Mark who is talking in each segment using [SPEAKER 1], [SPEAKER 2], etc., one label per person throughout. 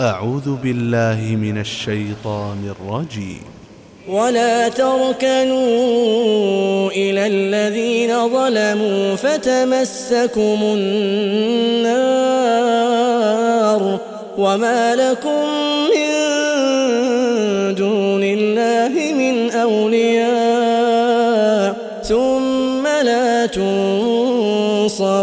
[SPEAKER 1] أعوذ بالله من الشيطان الرجيم.
[SPEAKER 2] ولا تركنوا إلى الذين ظلموا فتمسكم النار وما لكم من دون الله من أولياء ثم لا تنصرون.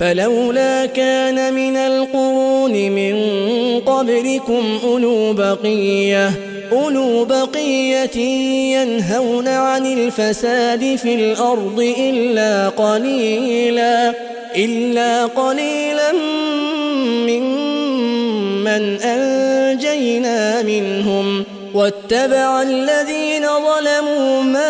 [SPEAKER 2] فلولا كان من القرون من قبلكم أولو بقية أولو بقية ينهون عن الفساد في الأرض إلا قليلا إلا قليلا ممن أنجينا منهم. واتبع الذين ظلموا ما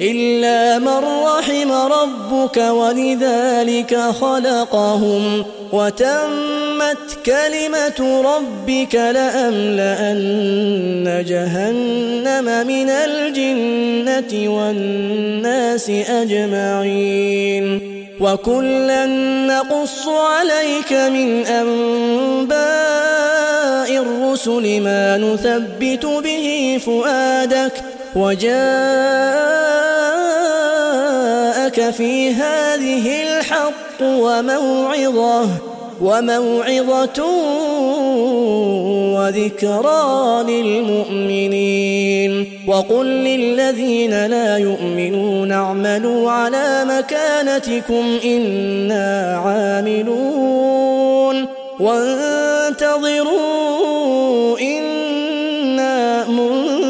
[SPEAKER 2] إلا من رحم ربك ولذلك خلقهم وتمت كلمة ربك لأملأن جهنم من الجنة والناس أجمعين وكلا نقص عليك من أنباء الرسل ما نثبت به فؤادك وجاءك في هذه الحق وموعظة وموعظة وذكرى للمؤمنين. وقل للذين لا يؤمنون اعملوا على مكانتكم إنا عاملون. وانتظروا إنا منتظرون.